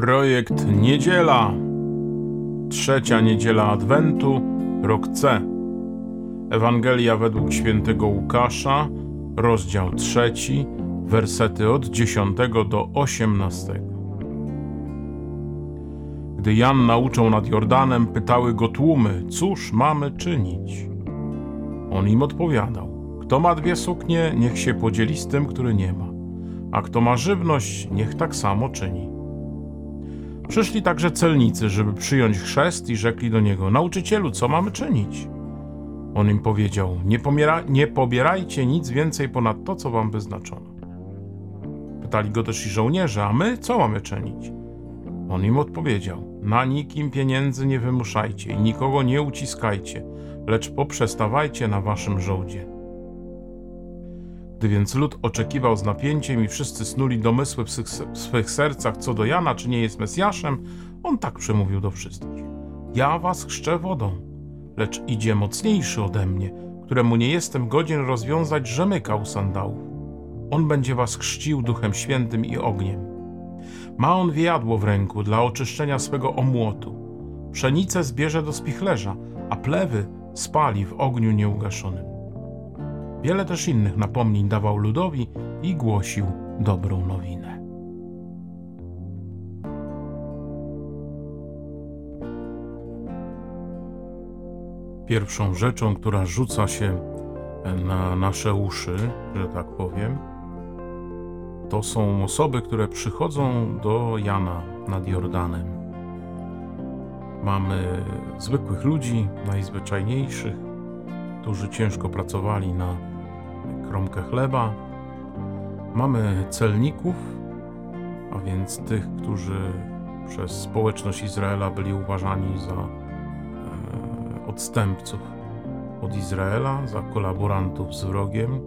Projekt Niedziela. Trzecia niedziela Adwentu, rok C. Ewangelia według świętego Łukasza, rozdział trzeci, wersety od 10 do 18. Gdy Jan nauczał nad Jordanem, pytały go tłumy, cóż mamy czynić? On im odpowiadał, kto ma dwie suknie, niech się podzieli z tym, który nie ma, a kto ma żywność, niech tak samo czyni. Przyszli także celnicy, żeby przyjąć chrzest i rzekli do niego: Nauczycielu, co mamy czynić? On im powiedział: nie, pomiera, nie pobierajcie nic więcej ponad to, co wam wyznaczono. Pytali go też i żołnierze: A my co mamy czynić? On im odpowiedział: Na nikim pieniędzy nie wymuszajcie i nikogo nie uciskajcie, lecz poprzestawajcie na waszym żołdzie. Gdy więc lud oczekiwał z napięciem i wszyscy snuli domysły w swych, w swych sercach co do Jana, czy nie jest Mesjaszem, on tak przemówił do wszystkich. Ja was chrzczę wodą, lecz idzie mocniejszy ode mnie, któremu nie jestem godzien rozwiązać rzemyka u sandałów. On będzie was chrzcił duchem świętym i ogniem. Ma on wiadło w ręku dla oczyszczenia swego omłotu. Pszenicę zbierze do spichlerza, a plewy spali w ogniu nieugaszonym. Wiele też innych napomnień dawał ludowi i głosił dobrą nowinę. Pierwszą rzeczą, która rzuca się na nasze uszy, że tak powiem, to są osoby, które przychodzą do Jana nad Jordanem. Mamy zwykłych ludzi, najzwyczajniejszych, którzy ciężko pracowali na kromkę chleba. Mamy celników, a więc tych, którzy przez społeczność Izraela byli uważani za e, odstępców od Izraela, za kolaborantów z wrogiem.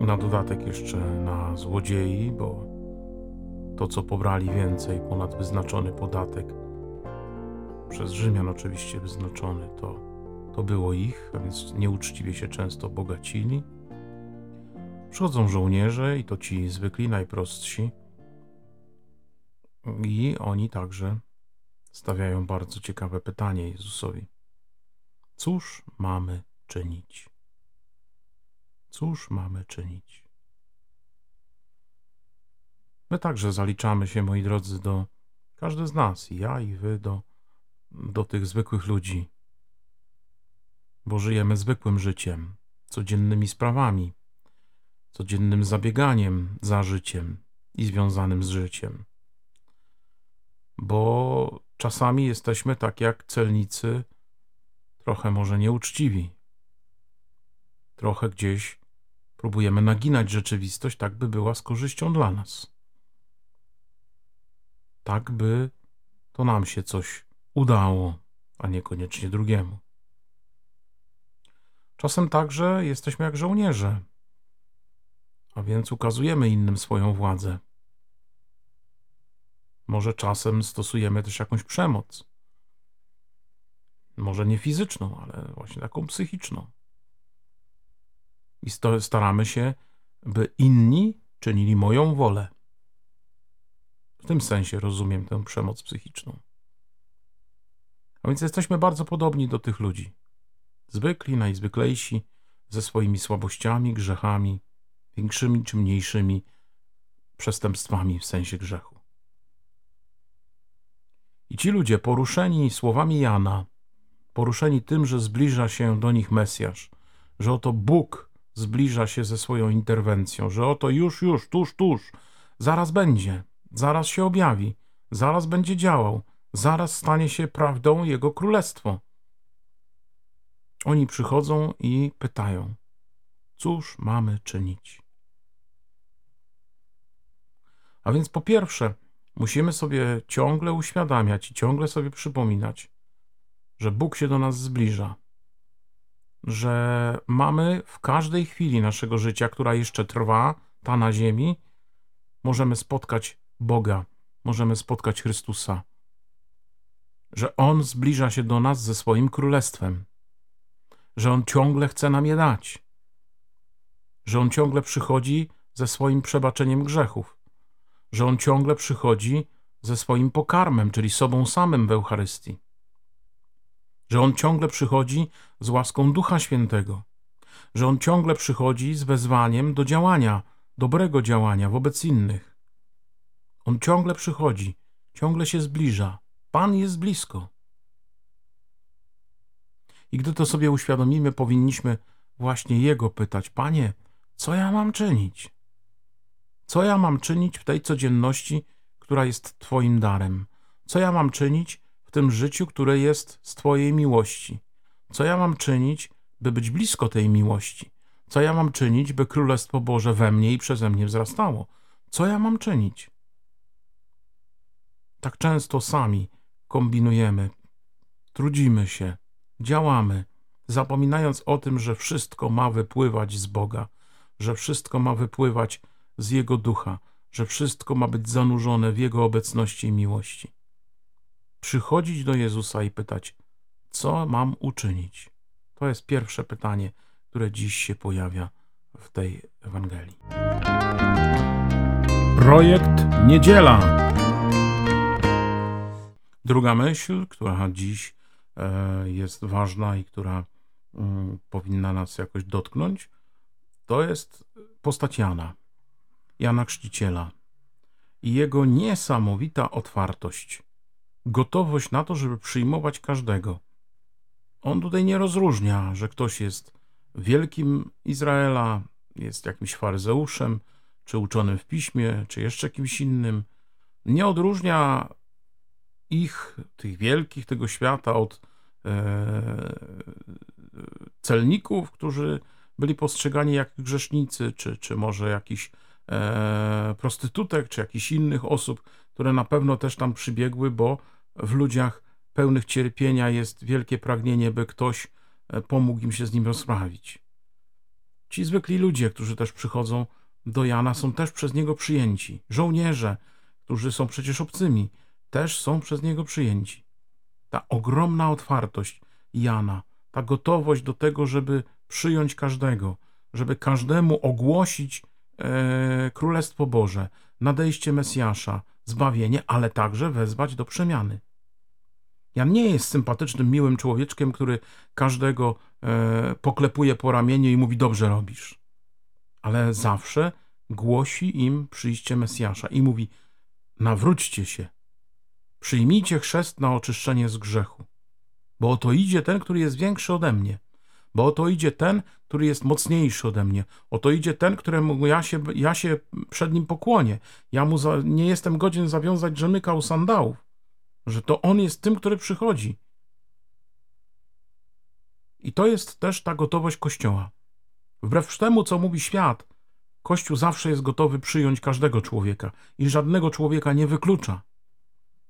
Na dodatek jeszcze na złodziei, bo to, co pobrali więcej ponad wyznaczony podatek, przez Rzymian oczywiście wyznaczony, to, to było ich, a więc nieuczciwie się często bogacili. Przychodzą żołnierze i to ci zwykli, najprostsi. I oni także stawiają bardzo ciekawe pytanie Jezusowi. Cóż mamy czynić? Cóż mamy czynić? My także zaliczamy się, moi drodzy, do każdy z nas, ja, i wy, do, do tych zwykłych ludzi, bo żyjemy zwykłym życiem, codziennymi sprawami codziennym zabieganiem za życiem i związanym z życiem. Bo czasami jesteśmy tak jak celnicy, trochę może nieuczciwi. Trochę gdzieś próbujemy naginać rzeczywistość, tak by była z korzyścią dla nas. Tak by to nam się coś udało, a niekoniecznie drugiemu. Czasem także jesteśmy jak żołnierze a więc ukazujemy innym swoją władzę. Może czasem stosujemy też jakąś przemoc. Może nie fizyczną, ale właśnie taką psychiczną. I staramy się, by inni czynili moją wolę. W tym sensie rozumiem tę przemoc psychiczną. A więc jesteśmy bardzo podobni do tych ludzi. Zwykli, najzwyklejsi, ze swoimi słabościami, grzechami, większymi czy mniejszymi przestępstwami w sensie grzechu. I ci ludzie poruszeni słowami Jana, poruszeni tym, że zbliża się do nich Mesjasz, że oto Bóg zbliża się ze swoją interwencją, że oto już, już, tuż, tuż, zaraz będzie, zaraz się objawi, zaraz będzie działał, zaraz stanie się prawdą Jego królestwo. Oni przychodzą i pytają, cóż mamy czynić? A więc po pierwsze, musimy sobie ciągle uświadamiać i ciągle sobie przypominać, że Bóg się do nas zbliża, że mamy w każdej chwili naszego życia, która jeszcze trwa, ta na ziemi, możemy spotkać Boga, możemy spotkać Chrystusa, że On zbliża się do nas ze swoim królestwem, że On ciągle chce nam je dać, że On ciągle przychodzi ze swoim przebaczeniem grzechów że On ciągle przychodzi ze swoim pokarmem, czyli sobą samym w Eucharystii. Że On ciągle przychodzi z łaską Ducha Świętego, że On ciągle przychodzi z wezwaniem do działania, dobrego działania wobec innych. On ciągle przychodzi, ciągle się zbliża. Pan jest blisko. I gdy to sobie uświadomimy, powinniśmy właśnie Jego pytać: Panie, co ja mam czynić? Co ja mam czynić w tej codzienności, która jest Twoim darem? Co ja mam czynić w tym życiu, które jest z Twojej miłości? Co ja mam czynić, by być blisko tej miłości? Co ja mam czynić, by Królestwo Boże we mnie i przeze mnie wzrastało? Co ja mam czynić? Tak często sami kombinujemy, trudzimy się, działamy, zapominając o tym, że wszystko ma wypływać z Boga, że wszystko ma wypływać z Jego ducha, że wszystko ma być zanurzone w Jego obecności i miłości. Przychodzić do Jezusa i pytać, co mam uczynić? To jest pierwsze pytanie, które dziś się pojawia w tej Ewangelii. Projekt Niedziela. Druga myśl, która dziś e, jest ważna i która mm, powinna nas jakoś dotknąć, to jest postać Jana, Jana Chrzciciela i jego niesamowita otwartość, gotowość na to, żeby przyjmować każdego. On tutaj nie rozróżnia, że ktoś jest wielkim Izraela, jest jakimś faryzeuszem, czy uczonym w piśmie, czy jeszcze kimś innym. Nie odróżnia ich, tych wielkich tego świata, od e, celników, którzy byli postrzegani jak grzesznicy, czy, czy może jakiś e, prostytutek, czy jakichś innych osób, które na pewno też tam przybiegły, bo w ludziach pełnych cierpienia jest wielkie pragnienie, by ktoś e, pomógł im się z nim rozprawić. Ci zwykli ludzie, którzy też przychodzą do Jana, są też przez niego przyjęci. Żołnierze, którzy są przecież obcymi, też są przez niego przyjęci. Ta ogromna otwartość Jana, ta gotowość do tego, żeby przyjąć każdego, żeby każdemu ogłosić e, Królestwo Boże, nadejście Mesjasza, zbawienie, ale także wezwać do przemiany. Jan nie jest sympatycznym, miłym człowieczkiem, który każdego e, poklepuje po ramieniu i mówi: Dobrze robisz. Ale zawsze głosi im przyjście Mesjasza i mówi: Nawróćcie się, przyjmijcie chrzest na oczyszczenie z grzechu, bo oto idzie ten, który jest większy ode mnie, bo oto idzie ten, który jest mocniejszy ode mnie, oto idzie ten, któremu ja się, ja się przed nim pokłonię, ja mu za, nie jestem godzien zawiązać rzemyka u sandałów że to On jest tym, który przychodzi. I to jest też ta gotowość Kościoła. Wbrew temu, co mówi świat, Kościół zawsze jest gotowy przyjąć każdego człowieka i żadnego człowieka nie wyklucza.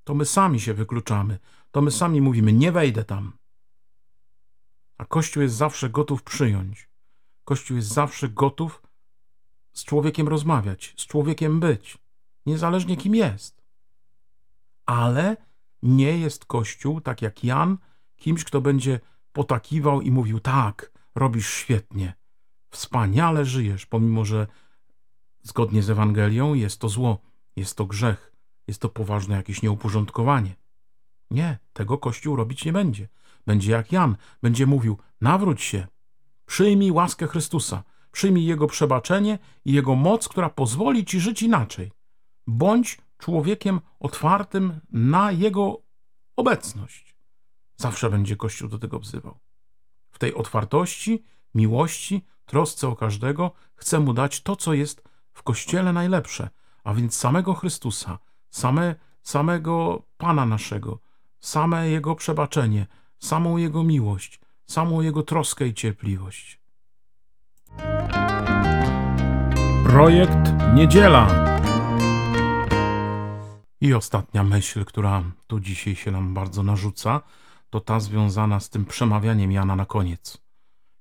To my sami się wykluczamy, to my sami mówimy: Nie wejdę tam. A Kościół jest zawsze gotów przyjąć. Kościół jest zawsze gotów z człowiekiem rozmawiać, z człowiekiem być, niezależnie kim jest. Ale nie jest Kościół, tak jak Jan, kimś, kto będzie potakiwał i mówił: Tak, robisz świetnie, wspaniale żyjesz, pomimo że zgodnie z Ewangelią jest to zło, jest to grzech, jest to poważne jakieś nieuporządkowanie. Nie, tego Kościół robić nie będzie. Będzie jak Jan, będzie mówił: Nawróć się, przyjmij łaskę Chrystusa, przyjmij Jego przebaczenie i Jego moc, która pozwoli ci żyć inaczej. Bądź człowiekiem otwartym na Jego obecność. Zawsze będzie Kościół do tego wzywał. W tej otwartości, miłości, trosce o każdego chce mu dać to, co jest w Kościele najlepsze, a więc samego Chrystusa, same, samego Pana naszego, same Jego przebaczenie, samą Jego miłość, samą Jego troskę i cierpliwość. Projekt Niedziela. I ostatnia myśl, która tu dzisiaj się nam bardzo narzuca, to ta związana z tym przemawianiem Jana na koniec.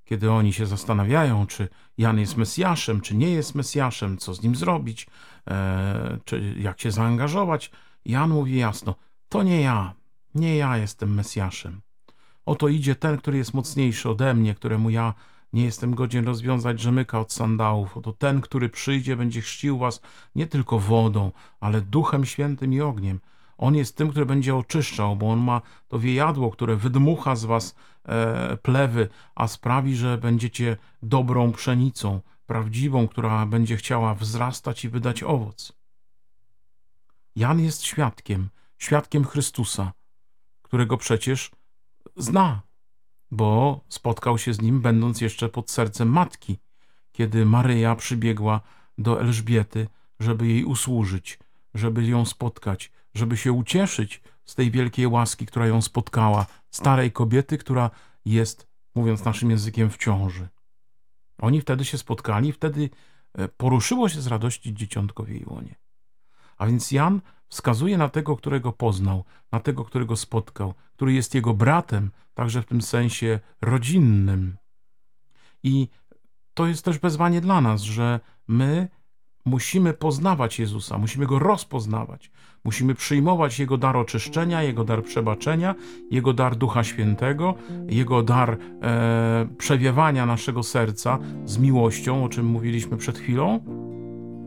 Kiedy oni się zastanawiają, czy Jan jest Mesjaszem, czy nie jest Mesjaszem, co z nim zrobić, e, czy jak się zaangażować, Jan mówi jasno: To nie ja, nie ja jestem Mesjaszem. Oto idzie ten, który jest mocniejszy ode mnie, któremu ja nie jestem godzien rozwiązać rzemyka od sandałów. Oto ten, który przyjdzie, będzie chrzcił was nie tylko wodą, ale duchem świętym i ogniem. On jest tym, który będzie oczyszczał, bo on ma to wiejadło, które wydmucha z was e, plewy, a sprawi, że będziecie dobrą pszenicą, prawdziwą, która będzie chciała wzrastać i wydać owoc. Jan jest świadkiem, świadkiem Chrystusa, którego przecież zna, bo spotkał się z nim, będąc jeszcze pod sercem matki, kiedy Maryja przybiegła do Elżbiety, żeby jej usłużyć, żeby ją spotkać, żeby się ucieszyć z tej wielkiej łaski, która ją spotkała, starej kobiety, która jest, mówiąc naszym językiem, w ciąży. Oni wtedy się spotkali, wtedy e, poruszyło się z radości dzieciątko w jej łonie. A więc Jan wskazuje na tego, którego poznał, na tego, którego spotkał, który jest jego bratem, także w tym sensie rodzinnym. I to jest też wezwanie dla nas, że my musimy poznawać Jezusa, musimy go rozpoznawać, musimy przyjmować Jego dar oczyszczenia, Jego dar przebaczenia, Jego dar Ducha Świętego, Jego dar e, przewiewania naszego serca z miłością, o czym mówiliśmy przed chwilą,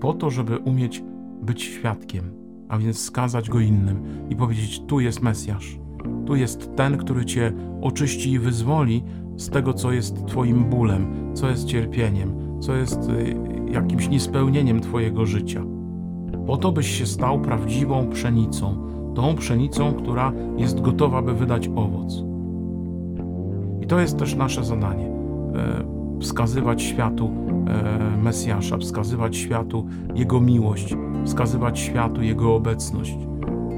po to, żeby umieć być świadkiem, a więc skazać go innym i powiedzieć: Tu jest Mesjasz, tu jest ten, który Cię oczyści i wyzwoli z tego, co jest Twoim bólem, co jest cierpieniem, co jest y, jakimś niespełnieniem Twojego życia. Po to, byś się stał prawdziwą pszenicą, tą pszenicą, która jest gotowa, by wydać owoc. I to jest też nasze zadanie. E, wskazywać światu e, Mesjasza, wskazywać światu Jego miłość, wskazywać światu Jego obecność.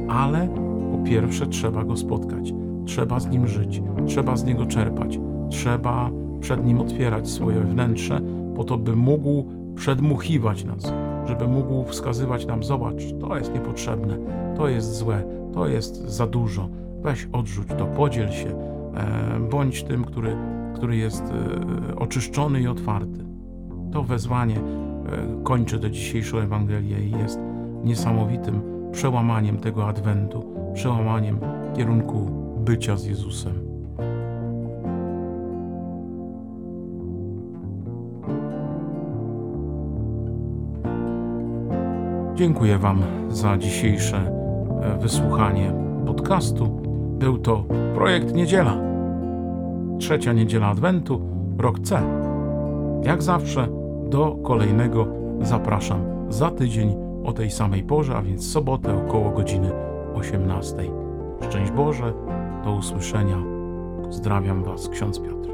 Ale po pierwsze trzeba Go spotkać, trzeba z Nim żyć, trzeba z Niego czerpać, trzeba przed Nim otwierać swoje wnętrze, po to, by mógł przedmuchiwać nas, żeby mógł wskazywać nam: Zobacz, to jest niepotrzebne, to jest złe, to jest za dużo. Weź, odrzuć to, podziel się, e, bądź tym, który, który jest e, oczyszczony i otwarty. To wezwanie kończy tę dzisiejszą Ewangelię i jest niesamowitym przełamaniem tego adwentu, przełamaniem kierunku bycia z Jezusem. Dziękuję Wam za dzisiejsze e, wysłuchanie podcastu. Był to projekt Niedziela. Trzecia niedziela Adwentu, rok C. Jak zawsze do kolejnego zapraszam za tydzień o tej samej porze, a więc sobotę około godziny 18. Szczęść Boże, do usłyszenia. Pozdrawiam Was, ksiądz Piotr.